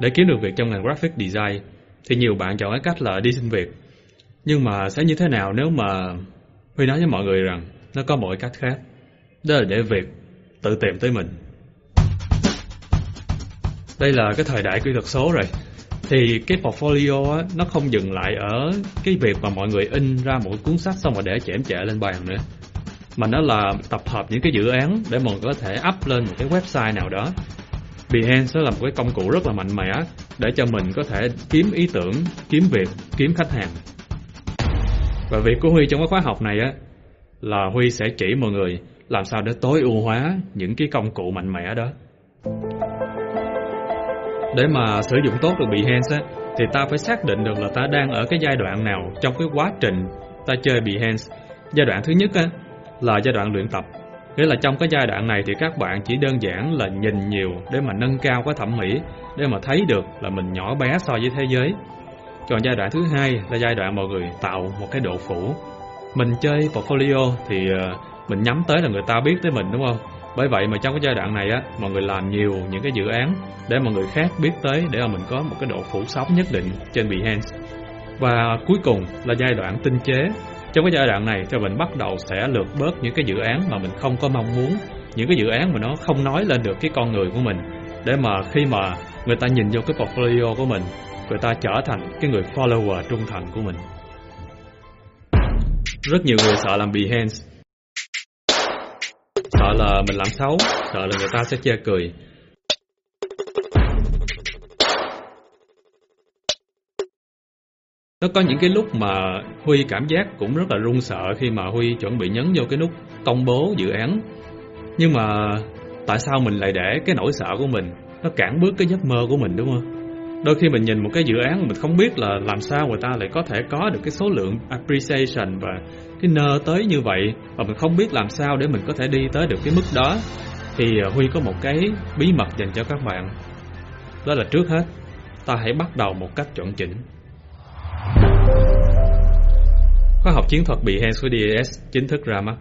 Để kiếm được việc trong ngành graphic design thì nhiều bạn chọn cái cách là đi xin việc. Nhưng mà sẽ như thế nào nếu mà Huy nói với mọi người rằng nó có mọi cách khác. Đó là để việc tự tìm tới mình. Đây là cái thời đại kỹ thuật số rồi. Thì cái portfolio á, nó không dừng lại ở cái việc mà mọi người in ra một cuốn sách xong rồi để chém chệ lên bàn nữa. Mà nó là tập hợp những cái dự án để mọi người có thể up lên một cái website nào đó. Behance nó là một cái công cụ rất là mạnh mẽ để cho mình có thể kiếm ý tưởng, kiếm việc, kiếm khách hàng. Và việc của Huy trong cái khóa học này á là Huy sẽ chỉ mọi người làm sao để tối ưu hóa những cái công cụ mạnh mẽ đó. Để mà sử dụng tốt được Behance á, thì ta phải xác định được là ta đang ở cái giai đoạn nào trong cái quá trình ta chơi Behance. Giai đoạn thứ nhất á, là giai đoạn luyện tập. Nghĩa là trong cái giai đoạn này thì các bạn chỉ đơn giản là nhìn nhiều để mà nâng cao cái thẩm mỹ, để mà thấy được là mình nhỏ bé so với thế giới. Còn giai đoạn thứ hai là giai đoạn mọi người tạo một cái độ phủ. Mình chơi portfolio thì ờ, mình nhắm tới là người ta biết tới mình đúng không? Bởi vậy mà trong cái giai đoạn này á, mọi người làm nhiều những cái dự án để mọi người khác biết tới để mà mình có một cái độ phủ sóng nhất định trên Behance. Và cuối cùng là giai đoạn tinh chế. Trong cái giai đoạn này thì mình bắt đầu sẽ lược bớt những cái dự án mà mình không có mong muốn, những cái dự án mà nó không nói lên được cái con người của mình để mà khi mà người ta nhìn vô cái portfolio của mình, người ta trở thành cái người follower trung thành của mình. Rất nhiều người sợ làm Behance Sợ là mình làm xấu Sợ là người ta sẽ chê cười Nó có những cái lúc mà Huy cảm giác cũng rất là run sợ khi mà Huy chuẩn bị nhấn vô cái nút công bố dự án. Nhưng mà tại sao mình lại để cái nỗi sợ của mình nó cản bước cái giấc mơ của mình, đúng không? Đôi khi mình nhìn một cái dự án mình không biết là làm sao người ta lại có thể có được cái số lượng appreciation và cái nơ tới như vậy và mình không biết làm sao để mình có thể đi tới được cái mức đó thì à, Huy có một cái bí mật dành cho các bạn. Đó là trước hết, ta hãy bắt đầu một cách chuẩn chỉnh. Khóa học chiến thuật bị của DAS chính thức ra mắt.